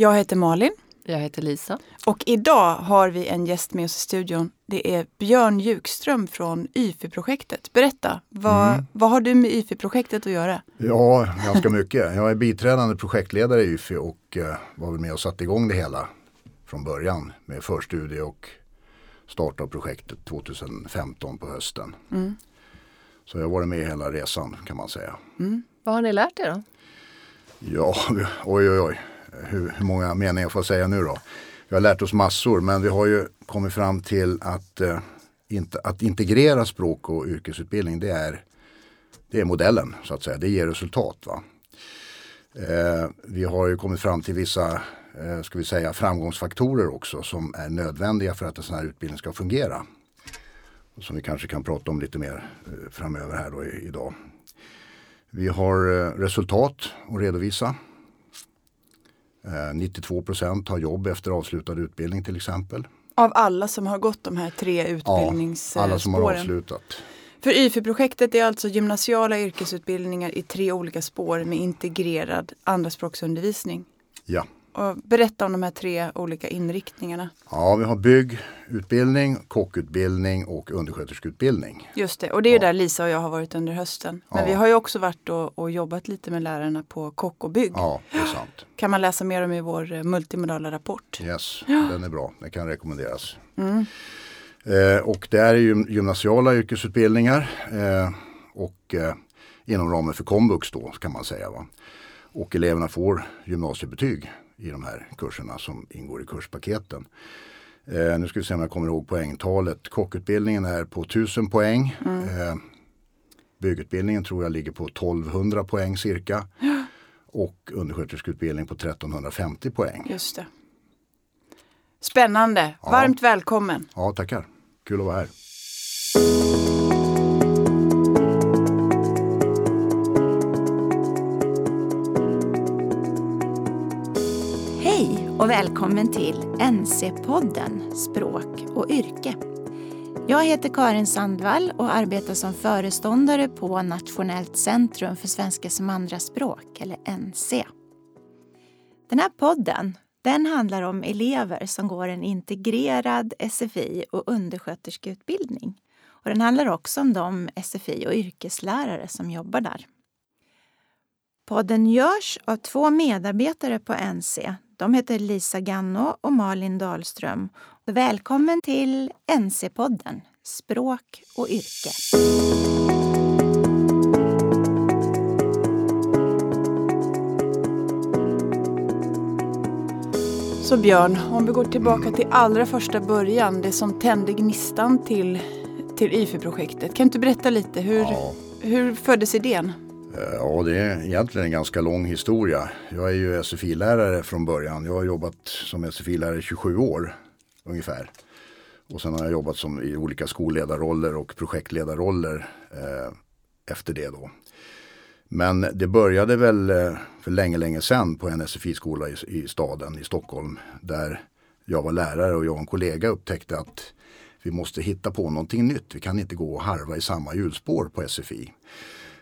Jag heter Malin. Jag heter Lisa. Och idag har vi en gäst med oss i studion. Det är Björn Ljukström från YFI-projektet. Berätta, vad, mm. vad har du med YFI-projektet att göra? Ja, ganska mycket. Jag är biträdande projektledare i YFI och eh, var väl med och satte igång det hela från början med förstudie och start av projektet 2015 på hösten. Mm. Så jag har varit med hela resan kan man säga. Mm. Vad har ni lärt er då? Ja, oj oj oj. Hur, hur många meningar får jag säga nu då? Vi har lärt oss massor men vi har ju kommit fram till att, eh, inte, att integrera språk och yrkesutbildning det är, det är modellen så att säga. Det ger resultat. Va? Eh, vi har ju kommit fram till vissa eh, ska vi säga, framgångsfaktorer också som är nödvändiga för att en sån här utbildning ska fungera. Som vi kanske kan prata om lite mer eh, framöver här då i, idag. Vi har eh, resultat att redovisa. 92 eh, procent har jobb efter avslutad utbildning till exempel. Av alla som har gått de här tre utbildningsspåren? Ja, alla som har avslutat. För YFI-projektet är alltså gymnasiala yrkesutbildningar i tre olika spår med integrerad andraspråksundervisning? Ja. Och berätta om de här tre olika inriktningarna. Ja, vi har byggutbildning, kockutbildning och undersköterskeutbildning. Just det, och det är ja. där Lisa och jag har varit under hösten. Men ja. vi har ju också varit och, och, jobbat lite med lärarna på kock och bygg. Ja, det är sant. Kan man läsa mer om i vår eh, multimodala rapport. Yes, ja. den är bra. Den kan rekommenderas. Mm. Eh, och det är ju gymnasiala yrkesutbildningar eh, och eh, inom ramen för komvux då kan man säga. Va? Och eleverna får gymnasiebetyg i de här kurserna som ingår i kurspaketen. Eh, nu ska vi se om jag kommer ihåg poängtalet. Kockutbildningen är på 1000 poäng. Mm. Eh, byggutbildningen tror jag ligger på 1200 poäng cirka. Och undersköterskeutbildning på 1350 poäng. Just det. Spännande. Ja. Varmt välkommen. Ja, tackar. Kul att vara här. Och välkommen till NC-podden Språk och yrke. Jag heter Karin Sandvall och arbetar som föreståndare på Nationellt centrum för svenska som andraspråk, eller NC. Den här podden den handlar om elever som går en integrerad SFI och undersköterskeutbildning. Och den handlar också om de SFI och yrkeslärare som jobbar där. Podden görs av två medarbetare på NC de heter Lisa Ganno och Malin Dahlström. Välkommen till NC-podden Språk och yrke. Så Björn, om vi går tillbaka till allra första början, det som tände gnistan till, till YFI-projektet. Kan du berätta lite, hur, ja. hur föddes idén? Eh, ja, det är egentligen en ganska lång historia. Jag är ju SFI-lärare från början. Jag har jobbat som SFI-lärare i 27 år ungefär. Och sen har jag jobbat som i olika skolledarroller och projektledarroller eh, efter det då. Men det började väl eh, för länge, länge sedan på en SFI-skola i, i staden i Stockholm. Där jag var lärare och jag och en kollega upptäckte att vi måste hitta på någonting nytt. Vi kan inte gå och harva i samma hjulspår på SFI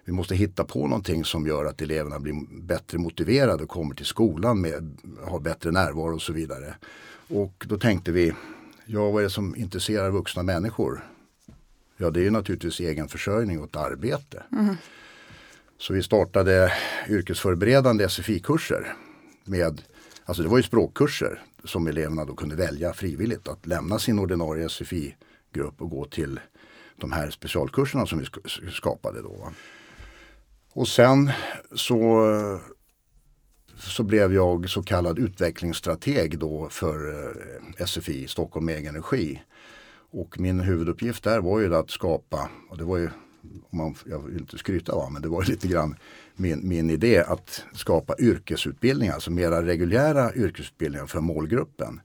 vi måste hitta på någonting som gör att eleverna blir bättre motiverade och kommer till skolan med har bättre närvaro och så vidare. Och då tänkte vi, ja vad är det som intresserar vuxna människor? Ja det är naturligtvis egen försörjning och ett arbete. Mm. Så vi startade yrkesförberedande SFI-kurser. Med, alltså det var ju språkkurser som eleverna då kunde välja frivilligt att lämna sin ordinarie SFI-grupp och gå till de här specialkurserna som vi skapade då. Och sen så, så blev jag så kallad utvecklingsstrateg då för eh, SFI, Stockholm Egen Energi. Och min huvuduppgift där var ju att skapa, och det var ju, man, jag vill inte skryta va, men det var lite grann min, min idé att skapa yrkesutbildningar, alltså mera reguljära yrkesutbildningar för målgruppen.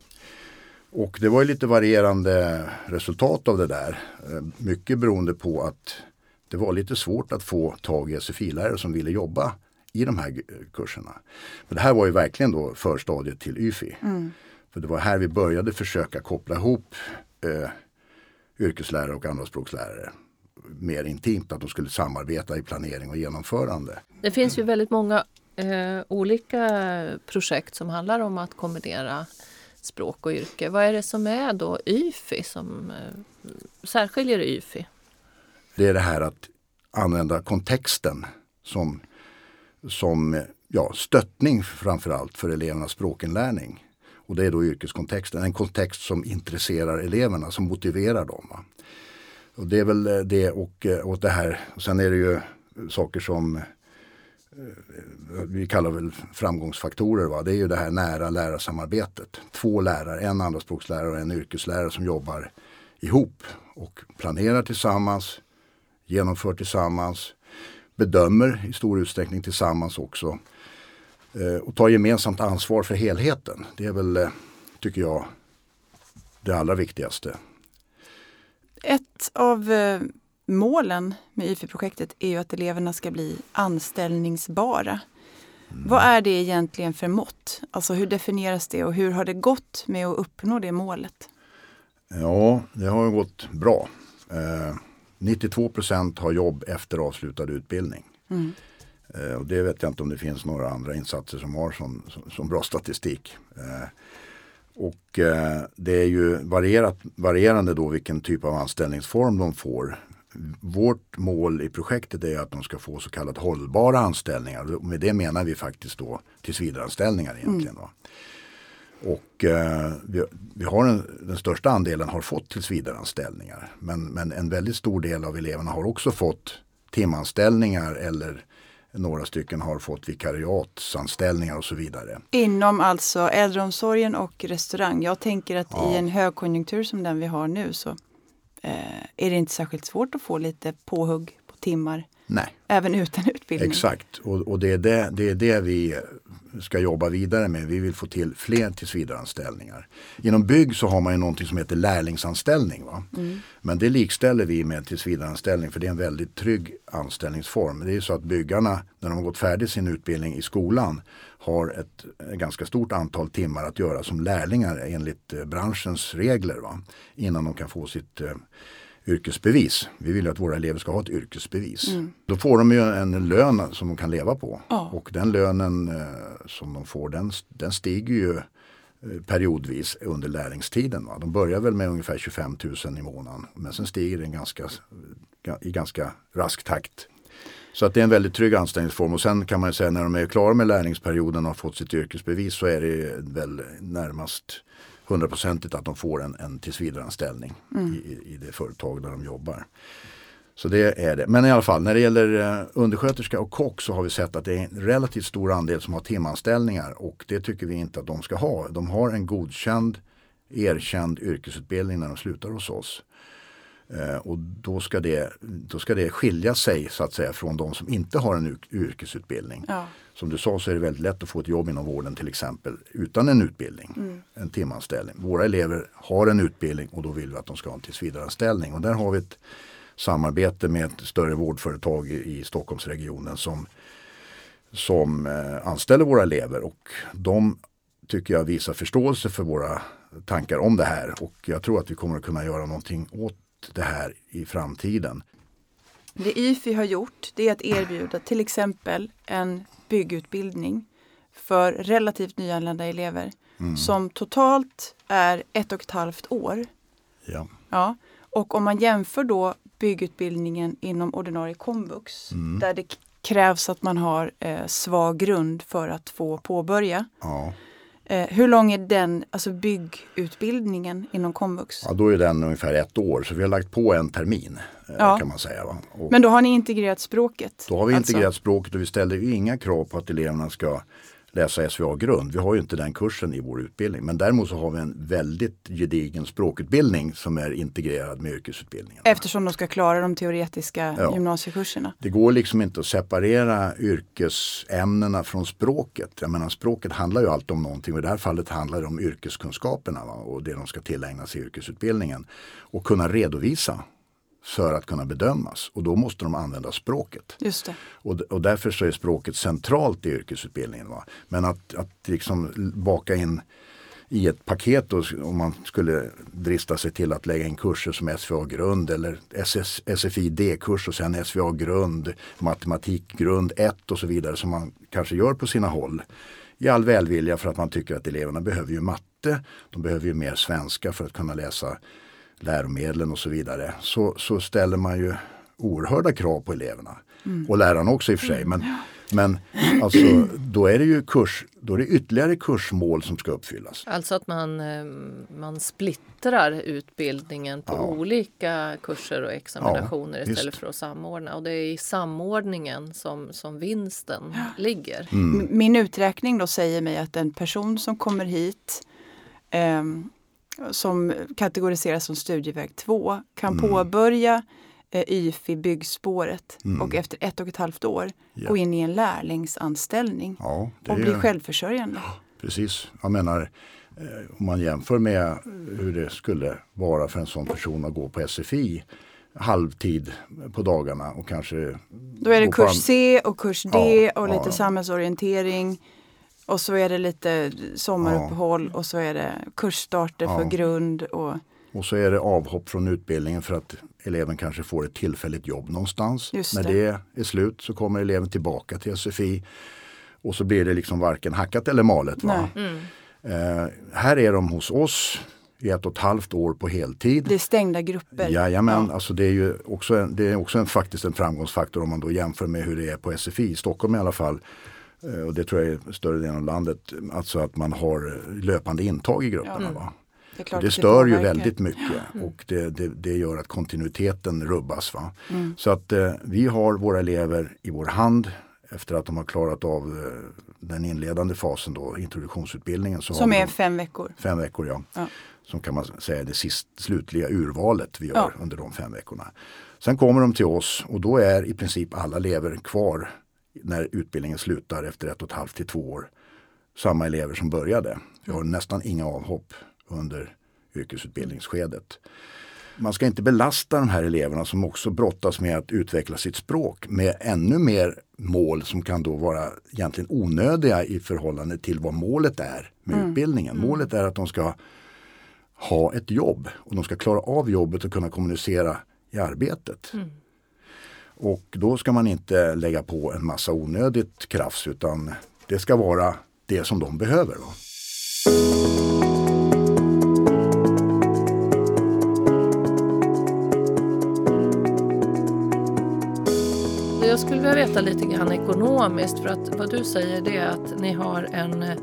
Och det var ju lite varierande resultat av det där. Eh, mycket beroende på att det var lite svårt att få tag i SFI-lärare som ville jobba i de här kurserna. Men det här var ju verkligen då förstadiet till YFI. Mm. För det var här vi började försöka koppla ihop eh, yrkeslärare och andraspråkslärare mer intimt, att de skulle samarbeta i planering och genomförande. Det finns ju väldigt många eh, olika projekt som handlar om att kombinera språk och yrke. Vad är det som är då YFI som eh, särskiljer YFI? Det är det här att använda kontexten som, som ja, stöttning framförallt för elevernas språkinlärning. Och det är då yrkeskontexten, en kontext som intresserar eleverna, som motiverar dem. Va? Och det är väl eh, det och, eh, och det här. Sen är det ju saker som eh, vi kallar väl framgångsfaktorer. Va? Det är ju det här nära lärarsamarbetet. Två lärare, en andraspråkslärare och en yrkeslärare som jobbar ihop och planerar tillsammans, genomför tillsammans, bedömer i stor utsträckning tillsammans också eh, och tar gemensamt ansvar för helheten. Det är väl, eh, tycker jag, det allra viktigaste. Ett av eh, målen med IFI-projektet är ju att eleverna ska bli anställningsbara. Mm. Vad är det egentligen för mått? Alltså hur definieras det och hur har det gått med att uppnå det målet? Ja, det har gått bra. Eh, 92 procent har jobb efter avslutad utbildning. Mm. Eh, och det vet jag inte om det finns några andra insatser som har som, som, som bra statistik. Eh, och eh, det är ju varierat, varierande då vilken typ av anställningsform de får. Vårt mål i projektet är att de ska få så kallat hållbara anställningar. Och med det menar vi faktiskt då tillsvidareanställningar egentligen. Mm. Och eh, vi, vi, har en, den största andelen har fått tillsvidareanställningar. Men, men en väldigt stor del av eleverna har också fått timanställningar eller några stycken har fått vikariatsanställningar och så vidare. Inom alltså äldreomsorgen och restaurang. Jag tänker att ja. i en högkonjunktur som den vi har nu så eh, är det inte särskilt svårt att få lite påhugg på timmar. Nej. Även utan utbildning. Exakt och, och det, är det, det är det vi ska jobba vidare med. Vi vill få till fler tillsvidareanställningar. Inom bygg så har man ju någonting som heter lärlingsanställning. Va? Mm. Men det likställer vi med tillsvidareanställning för det är en väldigt trygg anställningsform. Det är så att byggarna när de har gått färdigt sin utbildning i skolan har ett ganska stort antal timmar att göra som lärlingar enligt eh, branschens regler. Va? Innan de kan få sitt eh, yrkesbevis. Vi vill att våra elever ska ha ett yrkesbevis. Mm. Då får de ju en lön som de kan leva på. Ja. Och den lönen eh, som de får den, den stiger ju eh, periodvis under lärlingstiden. Va? De börjar väl med ungefär 25 000 i månaden men sen stiger den ganska, i ganska rask takt. Så att det är en väldigt trygg anställningsform och sen kan man säga när de är klara med lärlingsperioden och har fått sitt yrkesbevis så är det väl närmast hundraprocentigt att de får en, en tillsvidareanställning mm. i, i det företag där de jobbar. Så det är det. Men i alla fall när det gäller eh, undersköterska och kock så har vi sett att det är en relativt stor andel som har timanställningar och det tycker vi inte att de ska ha. De har en godkänd, erkänd yrkesutbildning när de slutar hos oss. Eh, och då ska, det, då ska det skilja sig så att säga från de som inte har en yrkesutbildning. Ja. Som du sa så är det väldigt lätt att få ett jobb inom vården till exempel utan en utbildning. Mm. En timanställning. Våra elever har en utbildning och då vill vi att de ska ha en tillsvidareanställning. Och där har vi ett samarbete med ett större vårdföretag i, Stockholmsregionen som, som eh, anställer våra elever och de tycker jag visar förståelse för våra tankar om det här och jag tror att vi kommer att kunna göra någonting åt det här i framtiden. Det IFI har gjort det är att erbjuda till exempel en byggutbildning för relativt nyanlända elever mm. som totalt är ett och ett halvt år. Ja. Ja. Och om man jämför då byggutbildningen inom ordinarie komvux mm. där det krävs att man har eh, svag grund för att få påbörja. Ja. Eh, hur lång är den, alltså byggutbildningen inom komvux? Ja, då är den ungefär ett år så vi har lagt på en termin. Eh, ja. kan man säga. Men då har ni integrerat språket? Då har vi alltså. integrerat språket och vi ställer ju inga krav på att eleverna ska läsa SVA-grund. Vi har ju inte den kursen i vår utbildning. Men däremot så har vi en väldigt gedigen språkutbildning som är integrerad med yrkesutbildningen. Eftersom de ska klara de teoretiska ja. gymnasiekurserna. Det går liksom inte att separera yrkesämnena från språket. Jag menar språket handlar ju alltid om någonting och i det här fallet handlar det om yrkeskunskaperna va? och det de ska tillägna sig i yrkesutbildningen. Och kunna redovisa för att kunna bedömas och då måste de använda språket. Just det. Och, och därför så är språket centralt i yrkesutbildningen. Va? Men att, att liksom baka in i ett paket då, om man skulle drista sig till att lägga in kurser som SVA-grund eller SS, SFI-D-kurs och sen SVA-grund, matematikgrund 1 och så vidare som man kanske gör på sina håll. I all välvilja för att man tycker att eleverna behöver ju matte, de behöver ju mer svenska för att kunna läsa läromedlen och så vidare. Så, så ställer man ju oerhörda krav på eleverna. Mm. Och lärarna också i och för sig. Men, men alltså, då är det ju kurs, då är det ytterligare kursmål som ska uppfyllas. Alltså att man, eh, man splittrar utbildningen på ja. olika kurser och examinationer ja, istället för att samordna. Och det är i samordningen som, som vinsten ja. ligger. Mm. Min uträkning då säger mig att en person som kommer hit eh, som kategoriseras som studieväg 2 kan mm. påbörja eh, YFI byggspåret mm. och efter ett och ett halvt år ja. gå in i en lärlingsanställning ja, och bli är... självförsörjande. Precis, jag menar eh, om man jämför med hur det skulle vara för en sån person att gå på SFI halvtid på dagarna och kanske... Då är det kurs C och kurs D ja, och lite ja. samhällsorientering. Och så är det lite sommaruppehåll ja. och så är det kursstarter ja. för grund. Och... och så är det avhopp från utbildningen för att eleven kanske får ett tillfälligt jobb någonstans. Just När det. det är slut så kommer eleven tillbaka till SFI och så blir det liksom varken hackat eller malet. Va? Mm. Eh, här är de hos oss i ett och ett halvt år på heltid. Det är stängda grupper. Jajamän, ja. alltså det är ju också, en, det är också en, faktiskt en framgångsfaktor om man då jämför med hur det är på SFI. I Stockholm i alla fall och det tror jag är större delen av landet, alltså att man har löpande intag i grupperna. Mm. Va? Det, det stör ju väldigt mycket mm. och det, det, det, gör att kontinuiteten rubbas. Va? Mm. Så att eh, vi har våra elever i vår hand efter att de har klarat av eh, den inledande fasen då, introduktionsutbildningen. Så Som är fem veckor? Fem veckor ja. ja. Som kan man säga är det sist, slutliga urvalet vi gör ja. under de fem veckorna. Sen kommer de till oss och då är i princip alla elever kvar när utbildningen slutar efter ett och ett halvt till två år. Samma elever som började. Vi har nästan inga avhopp under yrkesutbildningsskedet. Man ska inte belasta de här eleverna som också brottas med att utveckla sitt språk med ännu mer mål som kan då vara egentligen onödiga i förhållande till vad målet är med mm. utbildningen. Mm. Målet är att de ska ha ett jobb och de ska klara av jobbet och kunna kommunicera i arbetet. Mm. Och då ska man inte lägga på en massa onödigt krafs utan det ska vara det som de behöver. Då. Jag skulle vilja veta lite grann ekonomiskt för att vad du säger det är att ni har en eh,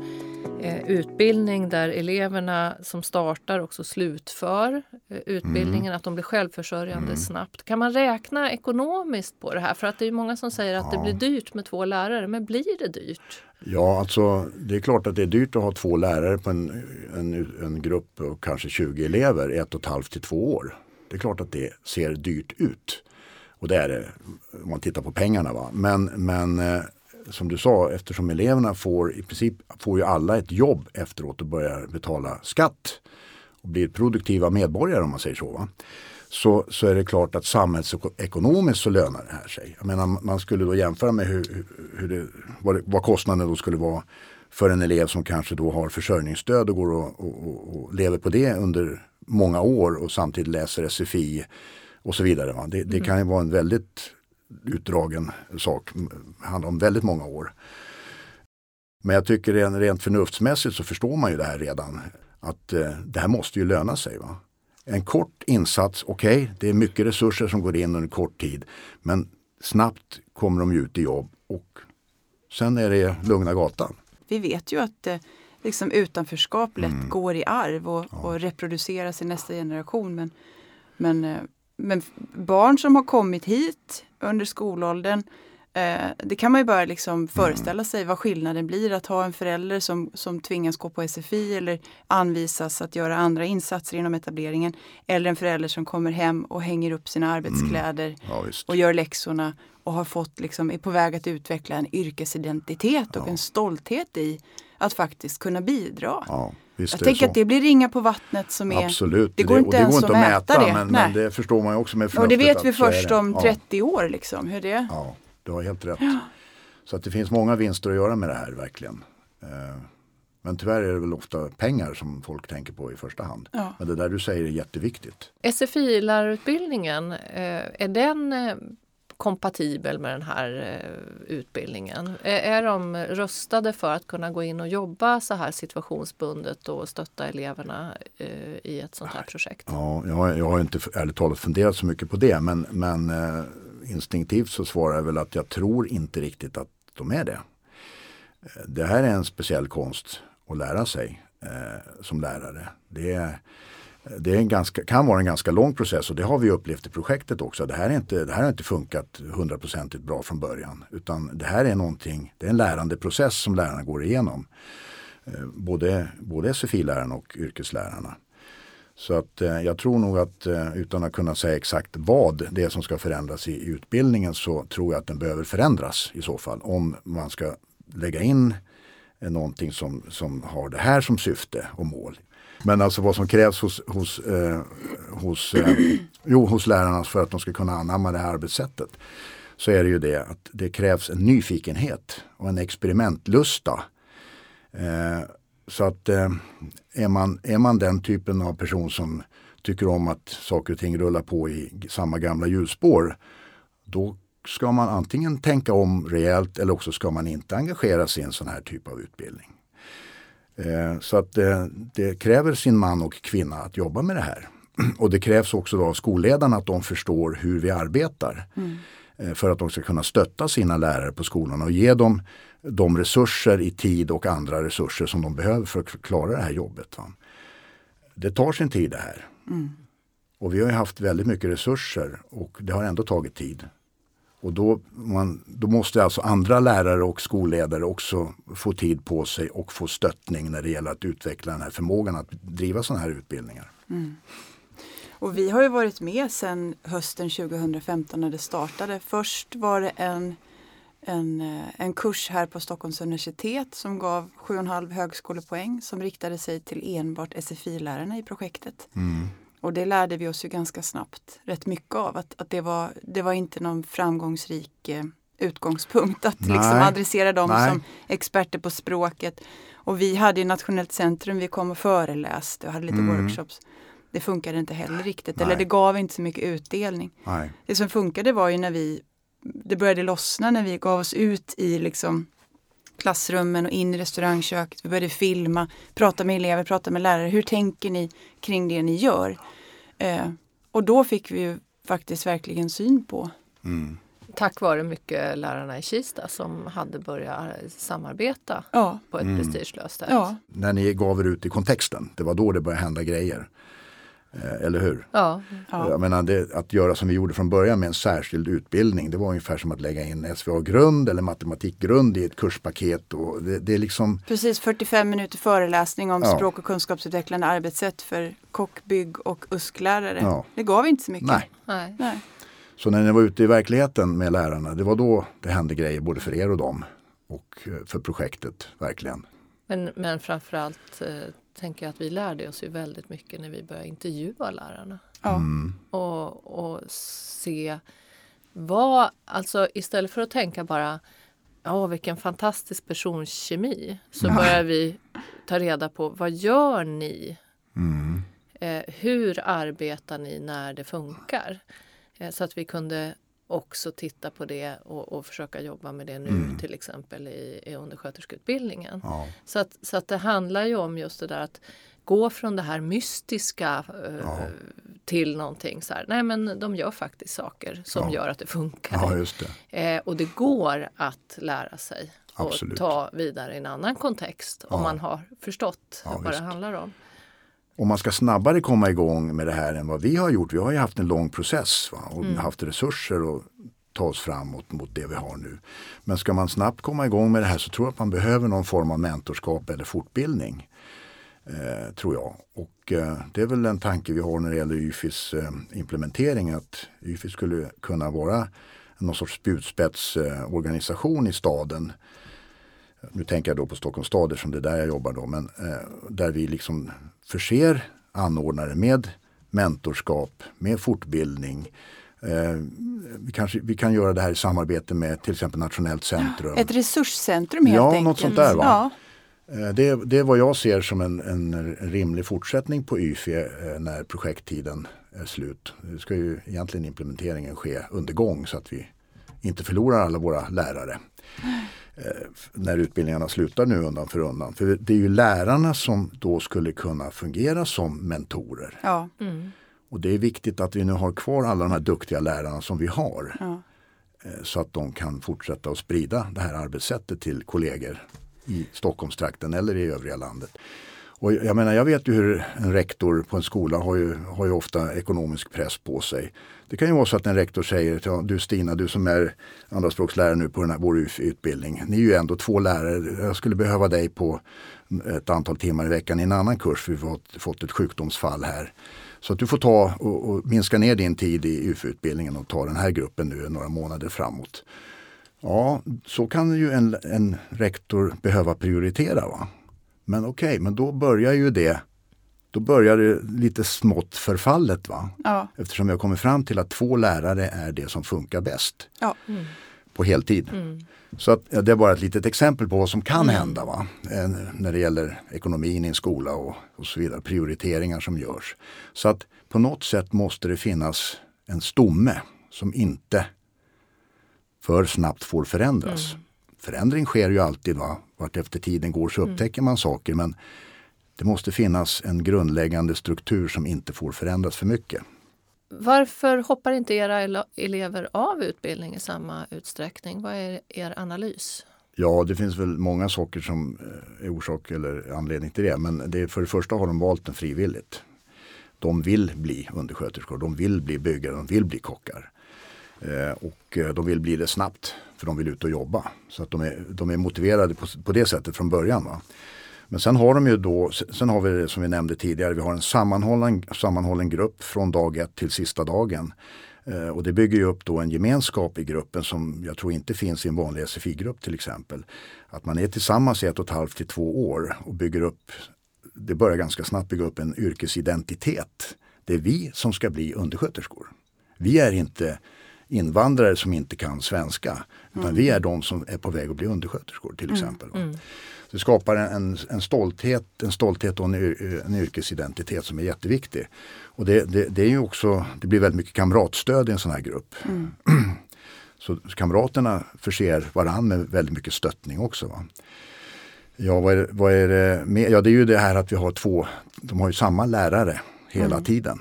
utbildning där eleverna som startar också slutför eh, utbildningen, mm. att de blir självförsörjande mm. snabbt. Kan man räkna ekonomiskt på det här? För att det är många som säger att ja. det blir dyrt med två lärare, men blir det dyrt? Ja, alltså det är klart att det är dyrt att ha två lärare på en, en, en grupp och kanske 20 elever ett och ett halvt till två år. Det är klart att det ser dyrt ut. Och det är det om man tittar på pengarna. Va? Men, men eh, som du sa, eftersom eleverna får i princip får ju alla ett jobb efteråt och börjar betala skatt och blir produktiva medborgare om man säger så. Va? Så, så är det klart att samhällsekonomiskt så lönar det här sig. Jag menar, man skulle då jämföra med hur, hur det, vad, vad kostnaden då skulle vara för en elev som kanske då har försörjningsstöd och går och, och, och lever på det under många år och samtidigt läser SFI och så vidare. Det, det mm. kan ju vara en väldigt utdragen sak. Det handlar om väldigt många år. Men jag tycker rent förnuftsmässigt så förstår man ju det här redan. Att eh, det här måste ju löna sig. Va? En kort insats, okej, okay, det är mycket resurser som går in under kort tid. Men snabbt kommer de ut i jobb och sen är det lugna gatan. Vi vet ju att eh, liksom utanförskap lätt mm. går i arv och, ja. och reproduceras i nästa generation. Men, men eh, men barn som har kommit hit under skolåldern eh, det kan man ju bara liksom föreställa sig vad skillnaden blir att ha en förälder som, som tvingas gå på SFI eller anvisas att göra andra insatser inom etableringen. Eller en förälder som kommer hem och hänger upp sina arbetskläder mm. ja, och gör läxorna och har fått, liksom, är på väg att utveckla en yrkesidentitet och ja. en stolthet i att faktiskt kunna bidra. Ja. Visst jag tänker att det blir ringa på vattnet som är... Absolut, det går det, inte, det ens går inte att mäta, det. Men, men, det förstår man ju också med Och det vet vi först om 30 år liksom, hur det Ja, du har helt rätt. Ja. Så att det finns många vinster att göra med det här verkligen. Eh, Men tyvärr är det väl ofta pengar som folk tänker på i första hand. Ja. Men det där du säger är jätteviktigt. SFI-lärarutbildningen, eh, är den eh, kompatibel med den här eh, utbildningen? Är, de rustade för att kunna gå in och jobba så här situationsbundet och stötta eleverna eh, i ett sånt här projekt? Ja, jag, jag har inte ärligt talat funderat så mycket på det men, men eh, instinktivt så svarar jag väl att jag tror inte riktigt att de är det. Det här är en speciell konst att lära sig eh, som lärare. Det, är, det är en ganska, kan vara en ganska lång process och det har vi upplevt i projektet också. Det här, är inte, det här har inte funkat hundraprocentigt bra från början. Utan det här är någonting, det är en lärande process som lärarna går igenom. Eh, både, både SFI-lärarna och yrkeslärarna. Så att eh, jag tror nog att eh, utan att kunna säga exakt vad det är som ska förändras i, i utbildningen så tror jag att den behöver förändras i så fall. Om man ska lägga in eh, någonting som, som har det här som syfte och mål. Men alltså vad som krävs hos, hos, eh, hos, eh, jo, hos lärarna för att de ska kunna anamma det här arbetssättet. Så är det ju det att det krävs en nyfikenhet och en experimentlusta. Eh, så att eh, är, man, är man den typen av person som tycker om att saker och ting rullar på i samma gamla hjulspår. Då ska man antingen tänka om rejält eller också ska man inte engagera sig i en sån här typ av utbildning. Eh, så att eh, det kräver sin man och kvinna att jobba med det här. Och det krävs också då av skolledarna att de förstår hur vi arbetar. Eh, För att de ska kunna stötta sina lärare på skolan och ge dem de resurser i tid och andra resurser som de behöver för att klara det här jobbet. Det tar sin tid det här. Och vi har ju haft väldigt mycket resurser och det har ändå tagit tid. Och då, man, då måste alltså andra lärare och skolledare också få tid på sig och få stöttning när det gäller att utveckla den här förmågan att driva sådana här utbildningar. Och vi har ju varit med sedan hösten 2015 när det startade. Först var det en, en, eh, en kurs här på Stockholms universitet som gav 7,5 högskolepoäng som riktade sig till enbart SFI-lärarna i projektet. Och det lärde vi oss ju ganska snabbt rätt mycket av. Att, att det, var, det var inte någon framgångsrik eh, utgångspunkt att liksom adressera dem Nej. som experter på språket. Och vi hade ju Nationellt centrum, vi kom och föreläste och hade lite workshops. Det funkade inte heller riktigt, Nej. eller det gav inte så mycket utdelning. Det som funkade var ju när vi, det började lossna när vi gav oss ut i liksom klassrummen och in i restaurangköket. Vi började filma, prata med elever, prata med lärare. Hur tänker ni kring det ni gör? Eh, och då fick vi ju faktiskt verkligen syn på. Tack vare mycket lärarna i Kista som hade börjat samarbeta Ja, på ett prestigelöst sätt. ja, När ni gav er ut i kontexten, det var då det började hända grejer. Eh, eller hur? Ja, ja. Jag menar, det, att göra som vi gjorde från början med en särskild utbildning. Det var ungefär som att lägga in SVA-grund eller matematikgrund i ett kurspaket. Och det, det är liksom, Precis 45 minuter föreläsning om Ja. språk och kunskapsutvecklande arbetssätt för kock, bygg och usklärare. Ja. Det gav inte så mycket. nej. nej. Nej. Så när ni var ute i verkligheten med lärarna, det var då det hände grejer både för er och dem. Och eh, för projektet, verkligen. Men, men framförallt eh, tänker jag att vi lärde oss ju väldigt mycket när vi började intervjua lärarna. Ja. Och, och se vad, alltså istället för att tänka bara Ja, vilken fantastisk personkemi. Så börjar vi ta reda på vad gör ni? Eh, hur arbetar ni när det funkar? Eh, så att vi kunde också titta på det och, och försöka jobba med det nu till exempel i, i undersköterskeutbildningen. Ja. Så, att, så att det handlar ju om just det där att gå från det här mystiska eh, till någonting så här. Nej men de gör faktiskt saker som Ja. gör att det funkar. ja, det. Eh, och det går att lära sig och Absolut. ta vidare i en annan kontext om Ja. man har förstått Ja, vad det handlar om. Om man ska snabbare komma igång med det här än vad vi har gjort. Vi har ju haft en lång process va? och haft resurser att ta oss framåt mot det vi har nu. Men ska man snabbt komma igång med det här så tror jag att man behöver någon form av mentorskap eller fortbildning. Eh, tror jag. Och eh, det är väl en tanke vi har när det gäller YFIs eh, implementering. Att YFI skulle kunna vara någon sorts spjutspetsorganisation i staden. Nu tänker jag då på Stockholms stad eftersom det är där jag jobbar då. Men eh, där vi liksom förser anordnare med mentorskap, med fortbildning. Eh, vi, kanske, vi kan göra det här i samarbete med till exempel Nationellt centrum. Ett resurscentrum helt Ja, enkelt. något sånt där, va? Ja, Eh, det, det är vad jag ser som en, en rimlig fortsättning på YFE eh, när projekttiden är slut. Det ska ju egentligen implementeringen ske under gång så att vi inte förlorar alla våra lärare. Eh, när utbildningarna slutar nu undan för undan. För det är ju lärarna som då skulle kunna fungera som mentorer. Ja. Mm. Och det är viktigt att vi nu har kvar alla de här duktiga lärarna som vi har. Ja. Eh, Så att de kan fortsätta att sprida det här arbetssättet till kollegor i Stockholmstrakten eller i övriga landet. Och jag menar, jag vet ju hur en rektor på en skola har ju, har ju ofta ekonomisk press på sig. Det kan ju vara så att en rektor säger till du Stina, du som är andraspråkslärare nu på den här, vår utbildning. Ni är ju ändå två lärare. Jag skulle behöva dig på ett antal timmar i veckan i en annan kurs för vi har fått, ett sjukdomsfall här. Så att du får ta och, och minska ner din tid i UF-utbildningen och ta den här gruppen nu några månader framåt. Ja, så kan ju en, en rektor behöva prioritera. Va? Men okej, men då börjar ju det då börjar det lite smått förfallet. Va? Ja. Eftersom vi har kommit fram till att två lärare är det som funkar bäst Ja. på heltid. Så att, det är bara ett litet exempel på vad som kan hända va? Eh, när det gäller ekonomin i en skola och, och så vidare. Prioriteringar som görs. Så att på något sätt måste det finnas en stomme som inte för snabbt får förändras. Förändring sker ju alltid. Va? Vart efter tiden går så upptäcker man saker. Men det måste finnas en grundläggande struktur som inte får förändras för mycket. Varför hoppar inte era ele- elever av utbildning i samma utsträckning? Vad är er analys? Ja, det finns väl många saker som eh, är orsak eller anledning till det. Men det, är- för det första har de valt den frivilligt. De vill bli undersköterskor, de vill bli byggare, de vill bli kockar. Eh, och eh, de vill bli det snabbt för de vill ut och jobba. Så att de är, de är motiverade på, på det sättet från början. Va? Men sen har de ju då, sen har vi det som vi nämnde tidigare, vi har en sammanhållen, sammanhållen grupp från dag ett till sista dagen. Eh, och det bygger ju upp då en gemenskap i gruppen som jag tror inte finns i en vanlig SFI-grupp till exempel. Att man är tillsammans i ett och ett halvt till två år och bygger upp, det börjar ganska snabbt bygga upp en yrkesidentitet. Det är vi som ska bli undersköterskor. Vi är inte invandrare som inte kan svenska. Utan vi är de som är på väg att bli undersköterskor till exempel. va. Så det skapar en, en, stolthet, en stolthet och en, en yrkesidentitet som är jätteviktig. Och det, det, det, är ju också, det blir väldigt mycket kamratstöd i en sån här grupp. Så kamraterna förser varandra med väldigt mycket stöttning också. Va? Ja, vad är, vad är det mer? Ja, det är ju det här att vi har två, de har ju samma lärare hela tiden.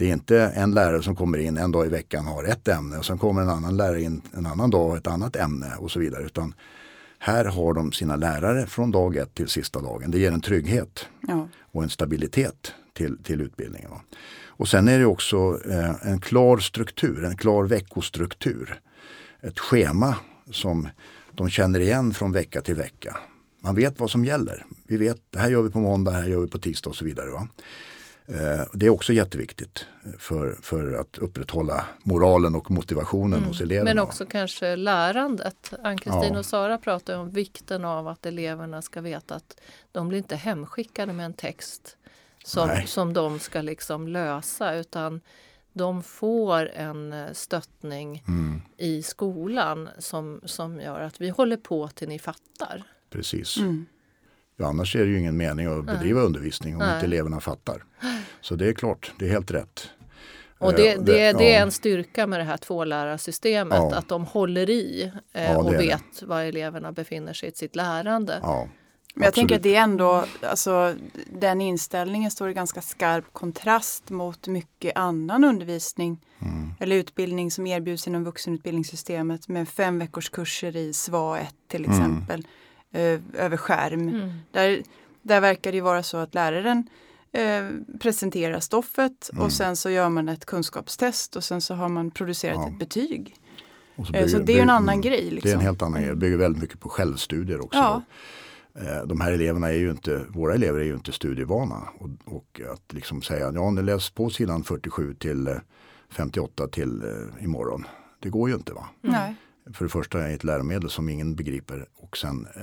Det är inte en lärare som kommer in en dag i veckan och har ett ämne och sen kommer en annan lärare in en annan dag och ett annat ämne och så vidare. Utan här har de sina lärare från dag ett till sista dagen. Det ger en trygghet Ja. och en stabilitet till, till utbildningen. va. Och sen är det också eh, en klar struktur, en klar veckostruktur. Ett schema som de känner igen från vecka till vecka. Man vet vad som gäller. Vi vet, det här gör vi på måndag, det här gör vi på tisdag och så vidare. Va? Eh, det är också jätteviktigt för, för att upprätthålla moralen och motivationen hos eleverna. Men också kanske lärandet. Ann-Kristin Ja. och Sara pratar om vikten av att eleverna ska veta att de blir inte hemskickade med en text som, Nej. som de ska liksom lösa utan de får en eh, stöttning Mm, i skolan som, som gör att vi håller på till ni fattar. precis. Mm. Ja, annars är det ju ingen mening att bedriva undervisning om Nej. inte eleverna fattar. Så det är klart, det är helt rätt. Och det, Eh, det, det är ja. en styrka med det här tvålärarsystemet, Ja. att de håller i eh, Ja, det och är det. vet var eleverna befinner sig i sitt lärande. Ja, Men jag tänker att det är ändå, alltså den inställningen står i ganska skarp kontrast mot mycket annan undervisning Mm. eller utbildning som erbjuds inom vuxenutbildningssystemet med fem veckors kurser i SVA 1 till exempel, eh, över skärm. Mm. Där, där verkar det ju vara så att läraren eh, presenterar stoffet Mm. och sen så gör man ett kunskapstest och sen så har man producerat Ja. ett betyg. Och Eh, så det är en annan grej. Det är en Liksom. helt annan grej. Det bygger väldigt mycket på självstudier också. Ja. Eh, De här eleverna är ju inte, våra elever är ju inte studievana. Och, och att liksom säga, ja ni läs på sidan 47 till eh, 58 till eh, imorgon. Det går ju inte va. Nej. För det första är det ett läromedel som ingen begriper och sen eh,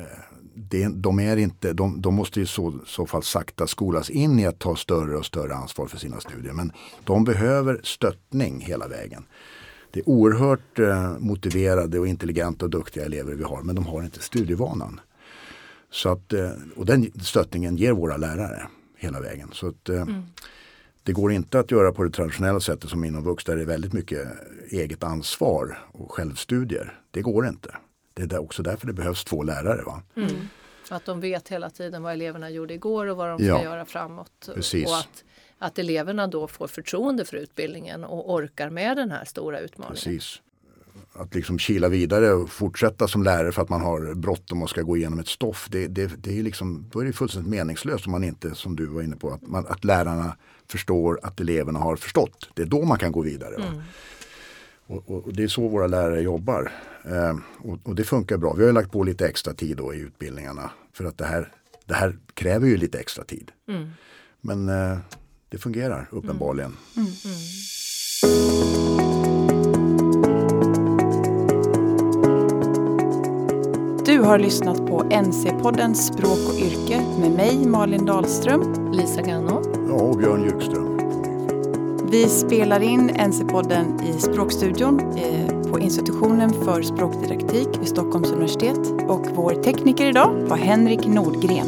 det, de, är inte, de, de måste i så, så fall sakta skolas in i att ta större och större ansvar för sina studier. Men de behöver stöttning hela vägen. Det är oerhört eh, motiverade och intelligenta och duktiga elever vi har men de har inte studievanan. Så att, eh, och den stöttningen ger våra lärare hela vägen. Så att, eh, mm. Det går inte att göra på det traditionella sättet som inom Vux där det är väldigt mycket eget ansvar och självstudier. Det går inte. Det är också därför det behövs två lärare. Va? Mm. Att de vet hela tiden vad eleverna gjorde igår och vad de ska ja, göra framåt. Precis. Och att, att eleverna då får förtroende för utbildningen och orkar med den här stora utmaningen. Precis. Att liksom kila vidare och fortsätta som lärare för att man har bråttom och ska gå igenom ett stoff. Det, det, det är liksom, då är det fullständigt meningslöst om man inte, som du var inne på, att, man, att lärarna förstår att eleverna har förstått. Det är då man kan gå vidare. Mm. Och, och, det är så våra lärare jobbar. Eh, och, och, det funkar bra. Vi har lagt på lite extra tid då i utbildningarna. För att det här, det här kräver ju lite extra tid. Mm. Men eh, det fungerar uppenbarligen. Mm. mm. Du har lyssnat på NC-podden Språk och yrke med mig Malin Dahlström, Lisa Ganno ja, och Björn Ljungström. Vi spelar in NC-podden i Språkstudion eh, på institutionen för språkdidaktik vid Stockholms universitet och vår tekniker idag var Henrik Nordgren.